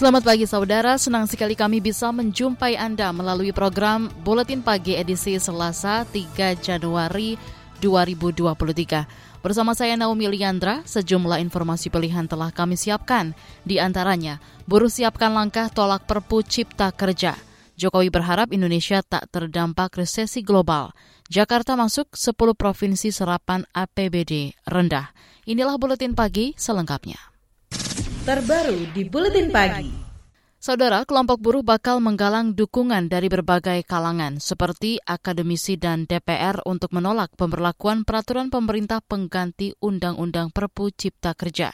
Selamat pagi saudara, senang sekali kami bisa menjumpai Anda melalui program Buletin Pagi edisi Selasa 3 Januari 2023. Bersama saya Naomi Liandra, sejumlah informasi pilihan telah kami siapkan. Di antaranya, buruh siapkan langkah tolak perpu cipta kerja. Jokowi berharap Indonesia tak terdampak resesi global. Jakarta masuk 10 provinsi serapan APBD rendah. Inilah Buletin Pagi selengkapnya terbaru di Buletin Pagi. Saudara, kelompok buruh bakal menggalang dukungan dari berbagai kalangan, seperti akademisi dan DPR untuk menolak pemberlakuan peraturan pemerintah pengganti Undang-Undang Perpu Cipta Kerja.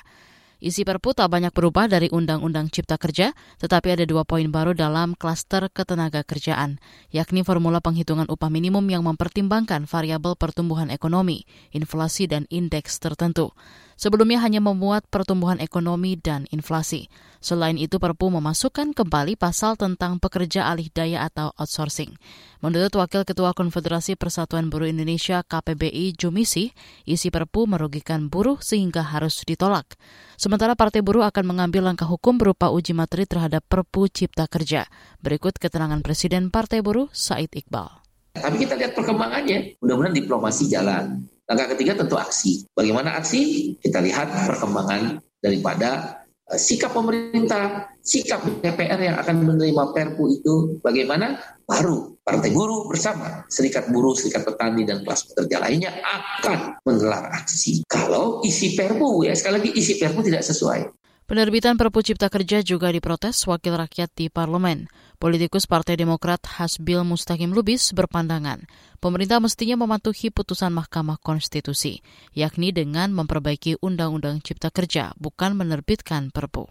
Isi Perpu tak banyak berubah dari Undang-Undang Cipta Kerja, tetapi ada dua poin baru dalam klaster ketenaga kerjaan, yakni formula penghitungan upah minimum yang mempertimbangkan variabel pertumbuhan ekonomi, inflasi, dan indeks tertentu. Sebelumnya hanya memuat pertumbuhan ekonomi dan inflasi. Selain itu, Perpu memasukkan kembali pasal tentang pekerja alih daya atau outsourcing. Menurut Wakil Ketua Konfederasi Persatuan Buruh Indonesia KPBI Jumisi, isi Perpu merugikan buruh sehingga harus ditolak. Sementara Partai Buruh akan mengambil langkah hukum berupa uji materi terhadap Perpu Cipta Kerja. Berikut keterangan Presiden Partai Buruh Said Iqbal. Tapi kita lihat perkembangannya, mudah-mudahan diplomasi jalan. Langkah ketiga tentu aksi. Bagaimana aksi? Kita lihat perkembangan daripada uh, sikap pemerintah, sikap DPR yang akan menerima Perpu itu bagaimana? Baru Partai Buruh bersama Serikat Buruh, Serikat Petani dan kelas pekerja lainnya akan menggelar aksi. Kalau isi Perpu ya sekali lagi isi Perpu tidak sesuai. Penerbitan Perpu Cipta Kerja juga diprotes Wakil Rakyat di Parlemen. Politikus Partai Demokrat Hasbil Mustaqim Lubis berpandangan, pemerintah mestinya mematuhi putusan Mahkamah Konstitusi, yakni dengan memperbaiki Undang-Undang Cipta Kerja, bukan menerbitkan Perpu.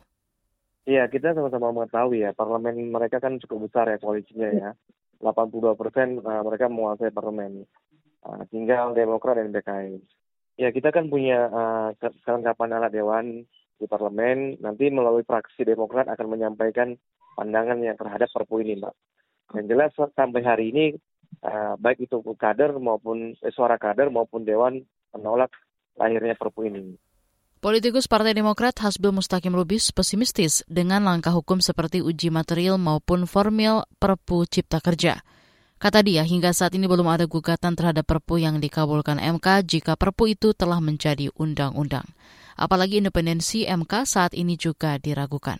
Iya, kita sama-sama mengetahui ya, parlemen mereka kan cukup besar ya koalisinya ya. 82 persen uh, mereka menguasai parlemen. Uh, tinggal Demokrat dan PKS. Ya, kita kan punya uh, kelengkapan alat dewan di parlemen nanti melalui fraksi Demokrat akan menyampaikan pandangan yang terhadap Perpu ini, Mbak. Yang jelas sampai hari ini uh, baik itu kader maupun eh, suara kader maupun dewan menolak lahirnya Perpu ini. Politikus Partai Demokrat Hasbil Mustaqim Lubis pesimistis dengan langkah hukum seperti uji material maupun formil Perpu Cipta Kerja. Kata dia, hingga saat ini belum ada gugatan terhadap Perpu yang dikabulkan MK jika Perpu itu telah menjadi undang-undang apalagi independensi MK saat ini juga diragukan.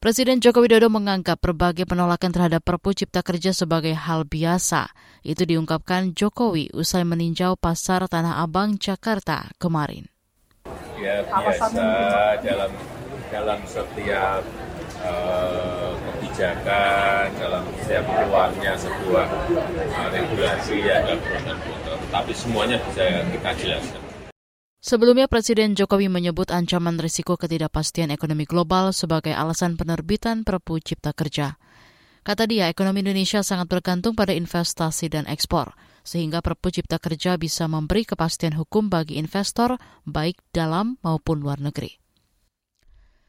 Presiden Joko Widodo menganggap berbagai penolakan terhadap Perpu Cipta Kerja sebagai hal biasa. Itu diungkapkan Jokowi usai meninjau pasar Tanah Abang, Jakarta kemarin. Ya biasa dalam dalam setiap uh, kebijakan, dalam setiap keluarnya sebuah uh, regulasi ya. Tapi semuanya bisa kita jelaskan. Sebelumnya Presiden Jokowi menyebut ancaman risiko ketidakpastian ekonomi global sebagai alasan penerbitan Perpu Cipta Kerja. Kata dia, ekonomi Indonesia sangat bergantung pada investasi dan ekspor, sehingga Perpu Cipta Kerja bisa memberi kepastian hukum bagi investor baik dalam maupun luar negeri.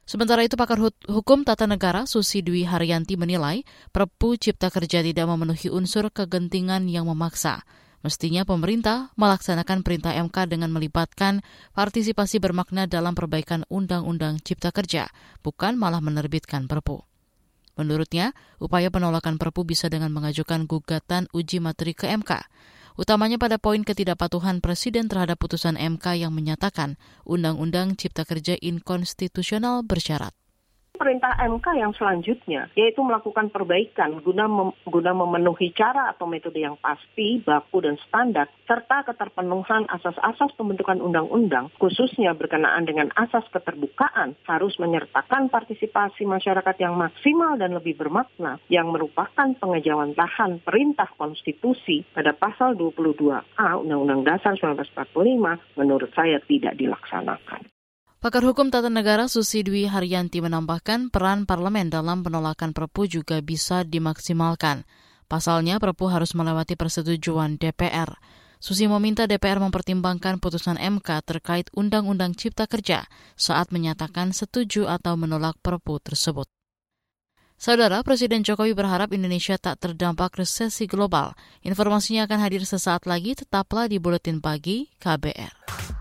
Sementara itu, pakar hukum tata negara Susi Dwi Haryanti menilai Perpu Cipta Kerja tidak memenuhi unsur kegentingan yang memaksa, Mestinya pemerintah melaksanakan perintah MK dengan melibatkan partisipasi bermakna dalam perbaikan Undang-Undang Cipta Kerja, bukan malah menerbitkan Perpu. Menurutnya, upaya penolakan Perpu bisa dengan mengajukan gugatan uji materi ke MK, utamanya pada poin ketidakpatuhan Presiden terhadap putusan MK yang menyatakan Undang-Undang Cipta Kerja inkonstitusional bersyarat perintah MK yang selanjutnya, yaitu melakukan perbaikan guna mem guna memenuhi cara atau metode yang pasti, baku dan standar, serta keterpenuhan asas-asas pembentukan undang-undang, khususnya berkenaan dengan asas keterbukaan, harus menyertakan partisipasi masyarakat yang maksimal dan lebih bermakna, yang merupakan pengejawantahan perintah konstitusi pada pasal 22A Undang-Undang Dasar 1945, menurut saya tidak dilaksanakan. Pakar Hukum Tata Negara Susi Dwi Haryanti menambahkan peran parlemen dalam penolakan Perpu juga bisa dimaksimalkan. Pasalnya Perpu harus melewati persetujuan DPR. Susi meminta DPR mempertimbangkan putusan MK terkait Undang-Undang Cipta Kerja saat menyatakan setuju atau menolak Perpu tersebut. Saudara Presiden Jokowi berharap Indonesia tak terdampak resesi global. Informasinya akan hadir sesaat lagi, tetaplah di Buletin Pagi KBR.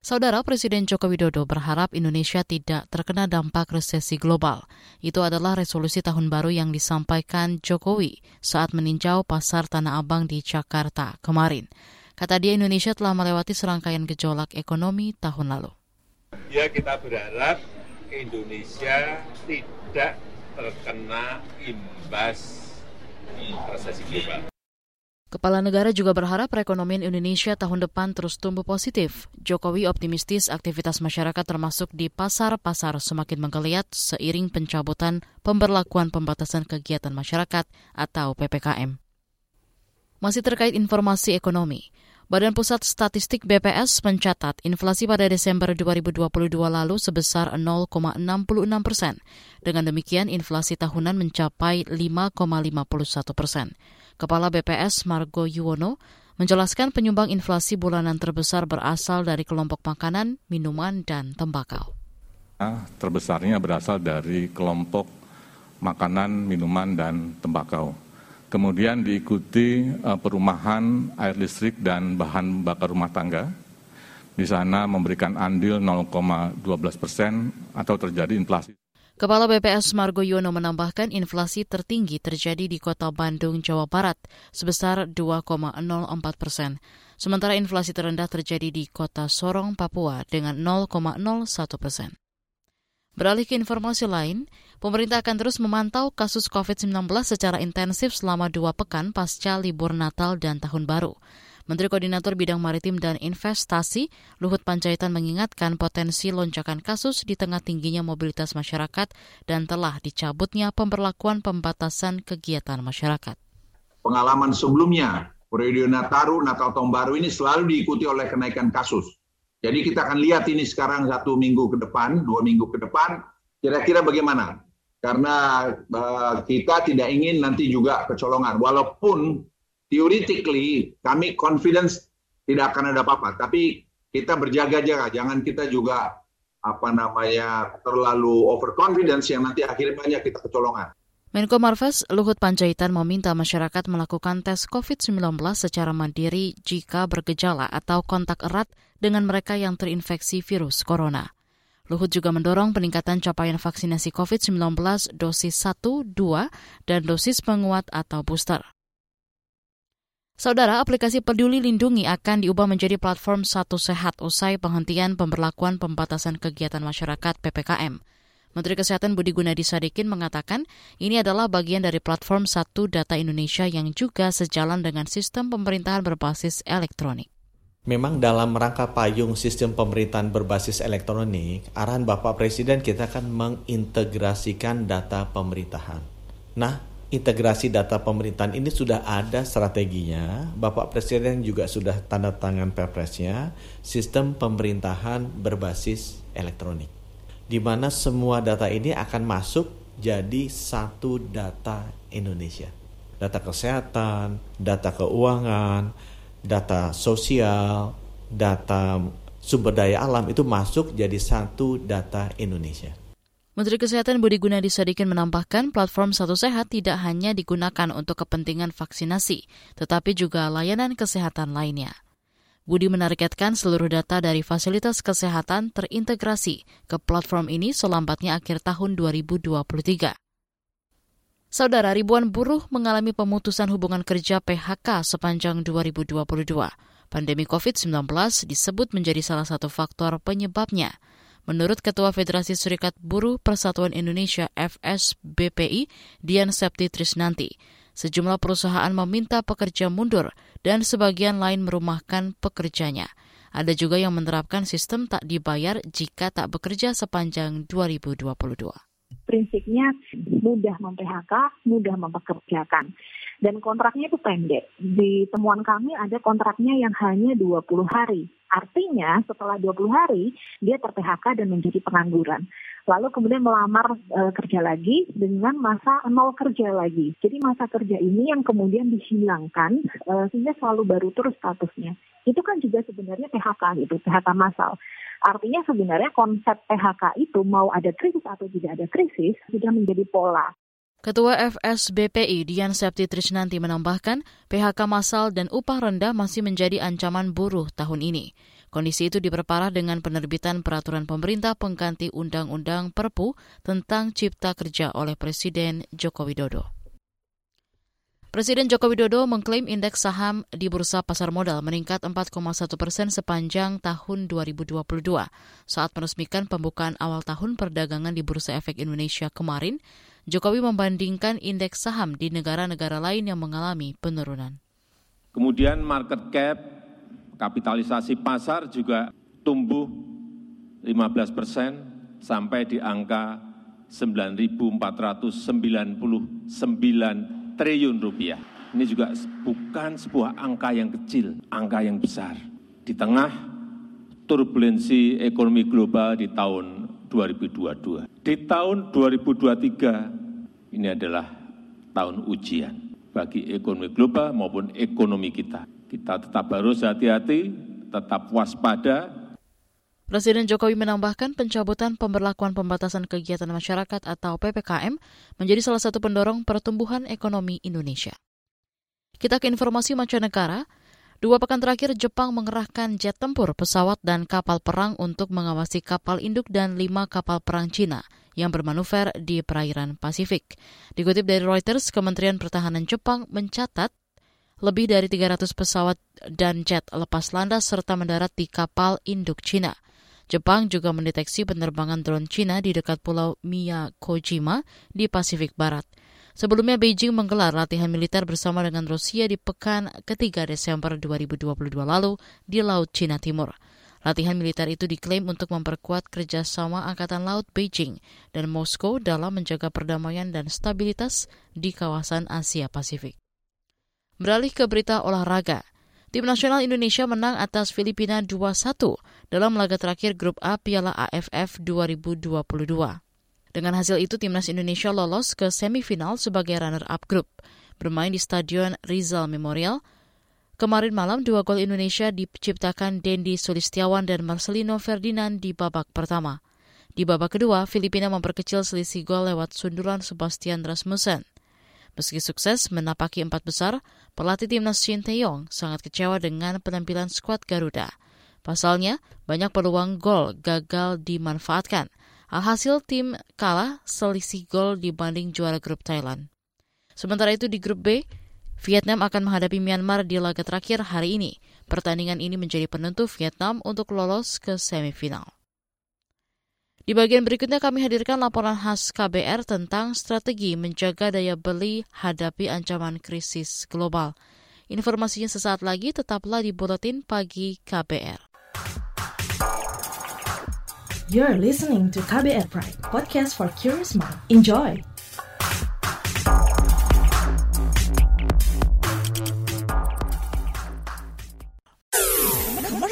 Saudara Presiden Joko Widodo berharap Indonesia tidak terkena dampak resesi global. Itu adalah resolusi tahun baru yang disampaikan Jokowi saat meninjau pasar Tanah Abang di Jakarta kemarin. Kata dia Indonesia telah melewati serangkaian gejolak ekonomi tahun lalu. Ya kita berharap Indonesia tidak terkena imbas resesi global. Kepala negara juga berharap perekonomian Indonesia tahun depan terus tumbuh positif. Jokowi optimistis aktivitas masyarakat termasuk di pasar-pasar semakin menggeliat seiring pencabutan pemberlakuan pembatasan kegiatan masyarakat atau PPKM. Masih terkait informasi ekonomi, Badan Pusat Statistik BPS mencatat inflasi pada Desember 2022 lalu sebesar 0,66 persen. Dengan demikian, inflasi tahunan mencapai 5,51 persen. Kepala BPS Margo Yuwono menjelaskan penyumbang inflasi bulanan terbesar berasal dari kelompok makanan, minuman, dan tembakau. Terbesarnya berasal dari kelompok makanan, minuman, dan tembakau. Kemudian diikuti eh, perumahan, air listrik, dan bahan bakar rumah tangga. Di sana memberikan andil 0,12 persen atau terjadi inflasi. Kepala BPS Margo Yono menambahkan inflasi tertinggi terjadi di kota Bandung, Jawa Barat, sebesar 2,04 persen. Sementara inflasi terendah terjadi di kota Sorong, Papua dengan 0,01 persen. Beralih ke informasi lain, pemerintah akan terus memantau kasus COVID-19 secara intensif selama dua pekan pasca libur Natal dan Tahun Baru. Menteri Koordinator Bidang Maritim dan Investasi, Luhut Panjaitan mengingatkan potensi lonjakan kasus di tengah tingginya mobilitas masyarakat dan telah dicabutnya pemberlakuan pembatasan kegiatan masyarakat. Pengalaman sebelumnya, periode Nataru, Natal Tahun Baru ini selalu diikuti oleh kenaikan kasus. Jadi kita akan lihat ini sekarang satu minggu ke depan, dua minggu ke depan, kira-kira bagaimana. Karena uh, kita tidak ingin nanti juga kecolongan. Walaupun theoretically kami confidence tidak akan ada apa-apa, tapi kita berjaga-jaga, jangan kita juga apa namanya terlalu overconfidence yang nanti akhirnya banyak kita kecolongan. Menko Marves Luhut Panjaitan meminta masyarakat melakukan tes COVID-19 secara mandiri jika bergejala atau kontak erat dengan mereka yang terinfeksi virus corona. Luhut juga mendorong peningkatan capaian vaksinasi COVID-19 dosis 1, 2, dan dosis penguat atau booster. Saudara, aplikasi Peduli Lindungi akan diubah menjadi platform Satu Sehat usai penghentian pemberlakuan pembatasan kegiatan masyarakat PPKM. Menteri Kesehatan Budi Gunadi Sadikin mengatakan ini adalah bagian dari platform Satu Data Indonesia yang juga sejalan dengan sistem pemerintahan berbasis elektronik. Memang dalam rangka payung sistem pemerintahan berbasis elektronik, arahan Bapak Presiden kita akan mengintegrasikan data pemerintahan. Nah, integrasi data pemerintahan ini sudah ada strateginya. Bapak Presiden juga sudah tanda tangan perpresnya, sistem pemerintahan berbasis elektronik. Di mana semua data ini akan masuk jadi satu data Indonesia. Data kesehatan, data keuangan, data sosial, data sumber daya alam itu masuk jadi satu data Indonesia. Menteri Kesehatan Budi Gunadi Sadikin menambahkan platform Satu Sehat tidak hanya digunakan untuk kepentingan vaksinasi, tetapi juga layanan kesehatan lainnya. Budi menargetkan seluruh data dari fasilitas kesehatan terintegrasi ke platform ini selambatnya akhir tahun 2023. Saudara, ribuan buruh mengalami pemutusan hubungan kerja PHK sepanjang 2022. Pandemi COVID-19 disebut menjadi salah satu faktor penyebabnya. Menurut Ketua Federasi Serikat Buruh Persatuan Indonesia FSBPI, Dian Septi Trisnanti, sejumlah perusahaan meminta pekerja mundur dan sebagian lain merumahkan pekerjanya. Ada juga yang menerapkan sistem tak dibayar jika tak bekerja sepanjang 2022 prinsipnya mudah mem-PHK, mudah mempekerjakan. Dan kontraknya itu pendek. Di temuan kami ada kontraknya yang hanya 20 hari. Artinya setelah 20 hari dia ter-PHK dan menjadi pengangguran. Lalu kemudian melamar e, kerja lagi dengan masa nol kerja lagi. Jadi masa kerja ini yang kemudian dihilangkan e, sehingga selalu baru terus statusnya. Itu kan juga sebenarnya PHK gitu, PHK massal. Artinya sebenarnya konsep PHK itu mau ada krisis atau tidak ada krisis sudah menjadi pola. Ketua FSBPI Dian Septi Trisnanti menambahkan, PHK massal dan upah rendah masih menjadi ancaman buruh tahun ini. Kondisi itu diperparah dengan penerbitan peraturan pemerintah pengganti Undang-Undang Perpu tentang Cipta Kerja oleh Presiden Joko Widodo. Presiden Joko Widodo mengklaim indeks saham di Bursa Pasar Modal meningkat 4,1 persen sepanjang tahun 2022 saat meresmikan pembukaan awal tahun perdagangan di Bursa Efek Indonesia kemarin Jokowi membandingkan indeks saham di negara-negara lain yang mengalami penurunan. Kemudian market cap, kapitalisasi pasar juga tumbuh 15 persen sampai di angka 9.499 triliun rupiah. Ini juga bukan sebuah angka yang kecil, angka yang besar. Di tengah turbulensi ekonomi global di tahun 2022. Di tahun 2023 ini adalah tahun ujian bagi ekonomi global maupun ekonomi kita. Kita tetap harus hati-hati, tetap waspada. Presiden Jokowi menambahkan pencabutan pemberlakuan pembatasan kegiatan masyarakat atau PPKM menjadi salah satu pendorong pertumbuhan ekonomi Indonesia. Kita ke informasi mancanegara. Dua pekan terakhir, Jepang mengerahkan jet tempur, pesawat, dan kapal perang untuk mengawasi kapal induk dan lima kapal perang Cina yang bermanuver di perairan Pasifik. Dikutip dari Reuters, Kementerian Pertahanan Jepang mencatat lebih dari 300 pesawat dan jet lepas landas serta mendarat di kapal induk Cina. Jepang juga mendeteksi penerbangan drone Cina di dekat Pulau Miyakojima di Pasifik Barat. Sebelumnya Beijing menggelar latihan militer bersama dengan Rusia di pekan ketiga Desember 2022 lalu di Laut Cina Timur. Latihan militer itu diklaim untuk memperkuat kerjasama Angkatan Laut Beijing dan Moskow dalam menjaga perdamaian dan stabilitas di kawasan Asia Pasifik. Beralih ke berita olahraga. Tim nasional Indonesia menang atas Filipina 2-1 dalam laga terakhir grup A Piala AFF 2022. Dengan hasil itu, timnas Indonesia lolos ke semifinal sebagai runner-up grup. Bermain di Stadion Rizal Memorial, kemarin malam dua gol Indonesia diciptakan Dendi Sulistiawan dan Marcelino Ferdinand di babak pertama. Di babak kedua, Filipina memperkecil selisih gol lewat sundulan Sebastian Rasmussen. Meski sukses menapaki empat besar, pelatih timnas Shin Tae-yong sangat kecewa dengan penampilan skuad Garuda. Pasalnya, banyak peluang gol gagal dimanfaatkan – Alhasil tim kalah selisih gol dibanding juara grup Thailand. Sementara itu di grup B, Vietnam akan menghadapi Myanmar di laga terakhir hari ini. Pertandingan ini menjadi penentu Vietnam untuk lolos ke semifinal. Di bagian berikutnya kami hadirkan laporan khas KBR tentang strategi menjaga daya beli hadapi ancaman krisis global. Informasinya sesaat lagi tetaplah di Buletin Pagi KBR. You're listening to KBR Pride, podcast for curious mind. Enjoy!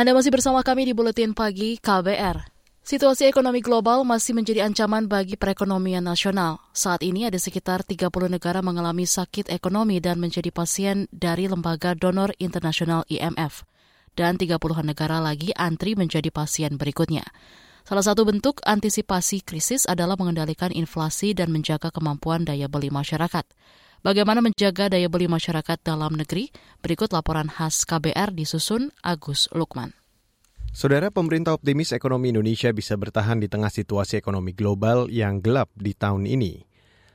Anda masih bersama kami di Buletin Pagi KBR. Situasi ekonomi global masih menjadi ancaman bagi perekonomian nasional. Saat ini ada sekitar 30 negara mengalami sakit ekonomi dan menjadi pasien dari Lembaga Donor Internasional IMF. Dan 30-an negara lagi antri menjadi pasien berikutnya. Salah satu bentuk antisipasi krisis adalah mengendalikan inflasi dan menjaga kemampuan daya beli masyarakat. Bagaimana menjaga daya beli masyarakat dalam negeri? Berikut laporan khas KBR disusun Agus Lukman. Saudara pemerintah optimis ekonomi Indonesia bisa bertahan di tengah situasi ekonomi global yang gelap di tahun ini.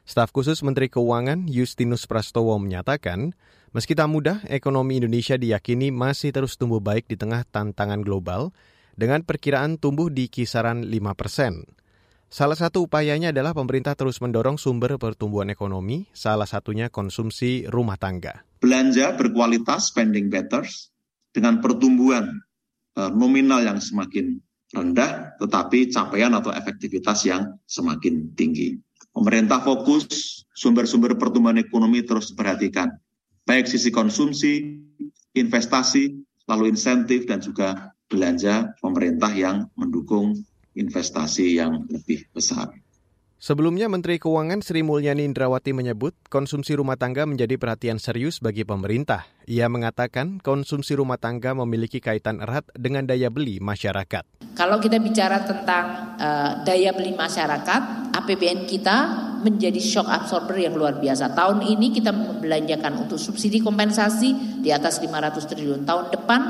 Staf khusus Menteri Keuangan Justinus Prastowo menyatakan, meski tak mudah, ekonomi Indonesia diyakini masih terus tumbuh baik di tengah tantangan global dengan perkiraan tumbuh di kisaran 5 persen. Salah satu upayanya adalah pemerintah terus mendorong sumber pertumbuhan ekonomi, salah satunya konsumsi rumah tangga. Belanja berkualitas spending better dengan pertumbuhan uh, nominal yang semakin rendah, tetapi capaian atau efektivitas yang semakin tinggi. Pemerintah fokus sumber-sumber pertumbuhan ekonomi terus diperhatikan, baik sisi konsumsi, investasi, lalu insentif, dan juga belanja pemerintah yang mendukung investasi yang lebih besar. Sebelumnya Menteri Keuangan Sri Mulyani Indrawati menyebut konsumsi rumah tangga menjadi perhatian serius bagi pemerintah. Ia mengatakan konsumsi rumah tangga memiliki kaitan erat dengan daya beli masyarakat. Kalau kita bicara tentang uh, daya beli masyarakat, APBN kita menjadi shock absorber yang luar biasa. Tahun ini kita membelanjakan untuk subsidi kompensasi di atas 500 triliun. Tahun depan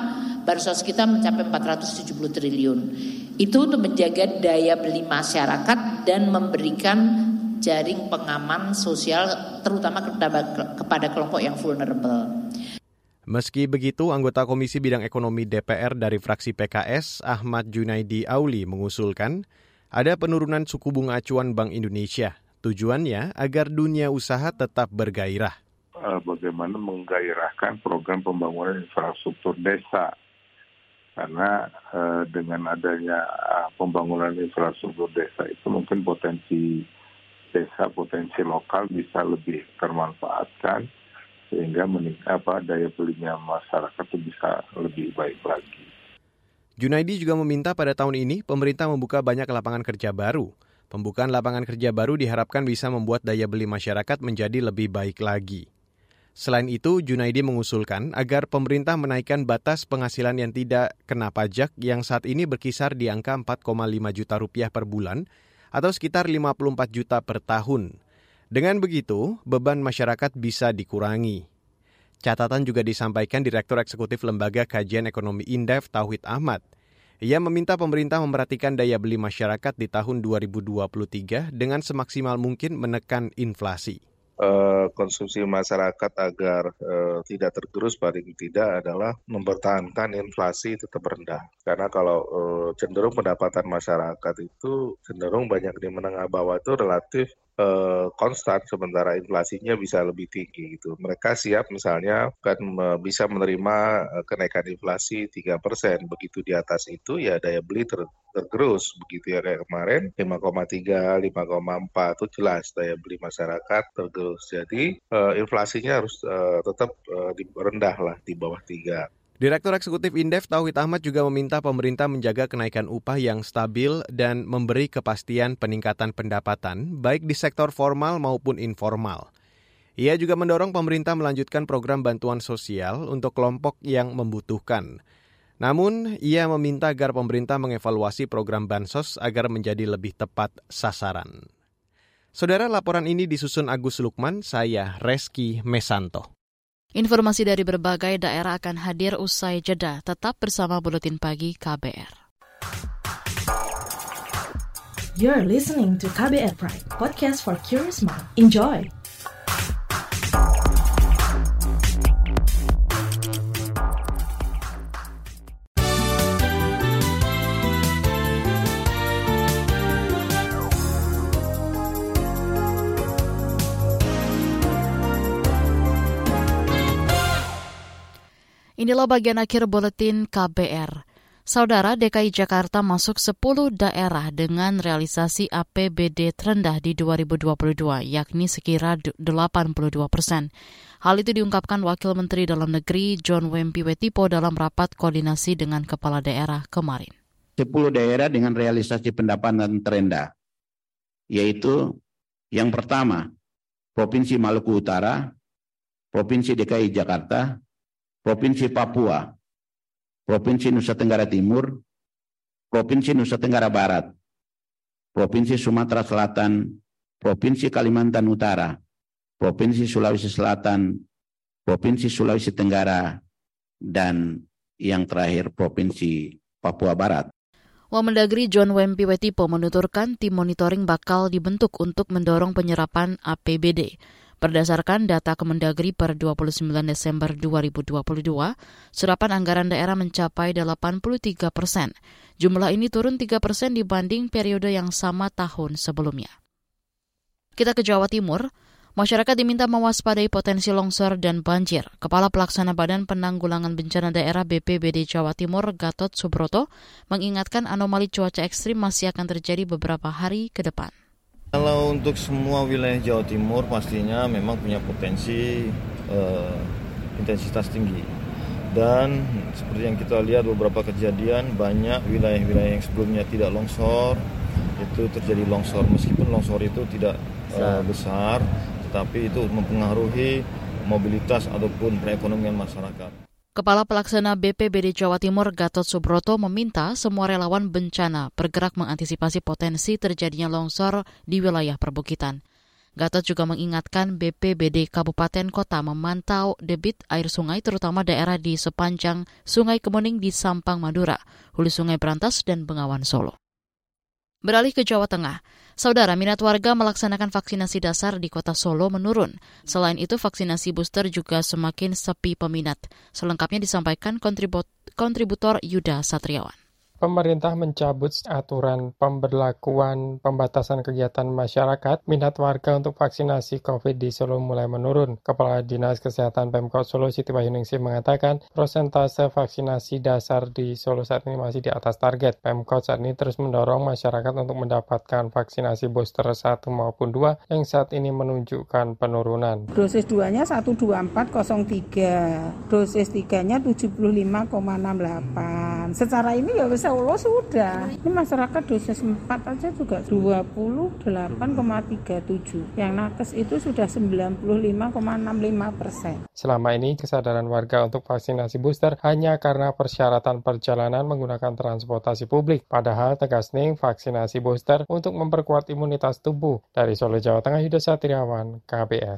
bansos kita mencapai 470 triliun. Itu untuk menjaga daya beli masyarakat dan memberikan jaring pengaman sosial terutama kepada kelompok yang vulnerable. Meski begitu, anggota Komisi Bidang Ekonomi DPR dari fraksi PKS, Ahmad Junaidi Auli, mengusulkan ada penurunan suku bunga acuan Bank Indonesia. Tujuannya agar dunia usaha tetap bergairah. Eh, bagaimana menggairahkan program pembangunan infrastruktur desa karena uh, dengan adanya uh, pembangunan infrastruktur desa itu mungkin potensi desa potensi lokal bisa lebih termanfaatkan sehingga apa daya belinya masyarakat itu bisa lebih baik lagi. Junaidi juga meminta pada tahun ini pemerintah membuka banyak lapangan kerja baru. Pembukaan lapangan kerja baru diharapkan bisa membuat daya beli masyarakat menjadi lebih baik lagi. Selain itu, Junaidi mengusulkan agar pemerintah menaikkan batas penghasilan yang tidak kena pajak yang saat ini berkisar di angka 4,5 juta rupiah per bulan atau sekitar 54 juta per tahun. Dengan begitu, beban masyarakat bisa dikurangi. Catatan juga disampaikan Direktur Eksekutif Lembaga Kajian Ekonomi Indef Tauhid Ahmad. Ia meminta pemerintah memperhatikan daya beli masyarakat di tahun 2023 dengan semaksimal mungkin menekan inflasi. Eh, konsumsi masyarakat agar uh, tidak tergerus paling tidak adalah mempertahankan inflasi tetap rendah. Karena kalau uh, cenderung pendapatan masyarakat itu cenderung banyak di menengah bawah itu relatif konstan sementara inflasinya bisa lebih tinggi gitu. Mereka siap misalnya kan bisa menerima kenaikan inflasi 3%. Begitu di atas itu ya daya beli ter tergerus begitu ya kayak kemarin 5,3 5,4 itu jelas daya beli masyarakat tergerus jadi uh, inflasinya harus uh, tetap uh, rendah lah di bawah 3 Direktur Eksekutif Indef Tauhid Ahmad juga meminta pemerintah menjaga kenaikan upah yang stabil dan memberi kepastian peningkatan pendapatan baik di sektor formal maupun informal. Ia juga mendorong pemerintah melanjutkan program bantuan sosial untuk kelompok yang membutuhkan. Namun, ia meminta agar pemerintah mengevaluasi program bansos agar menjadi lebih tepat sasaran. Saudara, laporan ini disusun Agus Lukman, saya Reski Mesanto. Informasi dari berbagai daerah akan hadir usai jeda. Tetap bersama Buletin Pagi KBR. You're listening to KBR Pride, podcast for curious mind. Enjoy! Inilah bagian akhir buletin KBR. Saudara DKI Jakarta masuk 10 daerah dengan realisasi APBD terendah di 2022, yakni sekira 82 persen. Hal itu diungkapkan Wakil Menteri Dalam Negeri John Wempi Wetipo dalam rapat koordinasi dengan kepala daerah kemarin. 10 daerah dengan realisasi pendapatan terendah, yaitu yang pertama, Provinsi Maluku Utara, Provinsi DKI Jakarta, Provinsi Papua, Provinsi Nusa Tenggara Timur, Provinsi Nusa Tenggara Barat, Provinsi Sumatera Selatan, Provinsi Kalimantan Utara, Provinsi Sulawesi Selatan, Provinsi Sulawesi Tenggara, dan yang terakhir Provinsi Papua Barat. Wamendagri John Wempi Wetipo menuturkan tim monitoring bakal dibentuk untuk mendorong penyerapan APBD. Berdasarkan data Kemendagri per 29 Desember 2022, serapan anggaran daerah mencapai 83 persen. Jumlah ini turun 3 persen dibanding periode yang sama tahun sebelumnya. Kita ke Jawa Timur. Masyarakat diminta mewaspadai potensi longsor dan banjir. Kepala Pelaksana Badan Penanggulangan Bencana Daerah BPBD Jawa Timur, Gatot Subroto, mengingatkan anomali cuaca ekstrim masih akan terjadi beberapa hari ke depan. Kalau untuk semua wilayah Jawa Timur pastinya memang punya potensi uh, intensitas tinggi. Dan seperti yang kita lihat beberapa kejadian banyak wilayah-wilayah yang sebelumnya tidak longsor itu terjadi longsor meskipun longsor itu tidak uh, besar tetapi itu mempengaruhi mobilitas ataupun perekonomian masyarakat. Kepala Pelaksana BPBD Jawa Timur Gatot Subroto meminta semua relawan bencana bergerak mengantisipasi potensi terjadinya longsor di wilayah perbukitan. Gatot juga mengingatkan BPBD Kabupaten Kota memantau debit air sungai terutama daerah di sepanjang Sungai Kemuning di Sampang Madura, Hulu Sungai Berantas, dan Bengawan Solo. Beralih ke Jawa Tengah, saudara minat warga melaksanakan vaksinasi dasar di kota Solo menurun. Selain itu, vaksinasi booster juga semakin sepi peminat. Selengkapnya disampaikan kontributor Yuda Satriawan pemerintah mencabut aturan pemberlakuan pembatasan kegiatan masyarakat, minat warga untuk vaksinasi COVID di Solo mulai menurun. Kepala Dinas Kesehatan Pemkot Solo Siti Wahyuningsih mengatakan prosentase vaksinasi dasar di Solo saat ini masih di atas target. Pemkot saat ini terus mendorong masyarakat untuk mendapatkan vaksinasi booster 1 maupun 2 yang saat ini menunjukkan penurunan. Dosis 2-nya 12403, dosis 3-nya 75,68. Secara ini ya bisa Allah sudah. Ini masyarakat dosis 4 aja juga 28,37. Yang nakes itu sudah 95,65 persen. Selama ini kesadaran warga untuk vaksinasi booster hanya karena persyaratan perjalanan menggunakan transportasi publik. Padahal tegas nih vaksinasi booster untuk memperkuat imunitas tubuh. Dari Solo, Jawa Tengah, Yuda Satriawan, KBR.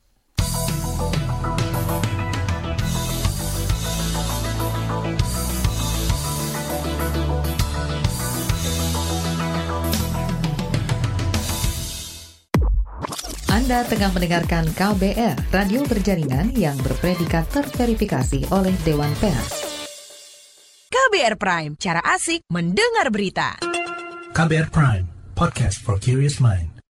Anda tengah mendengarkan KBR, radio berjaringan yang berpredikat terverifikasi oleh Dewan Pers. KBR Prime, cara asik mendengar berita. KBR Prime, podcast for curious mind.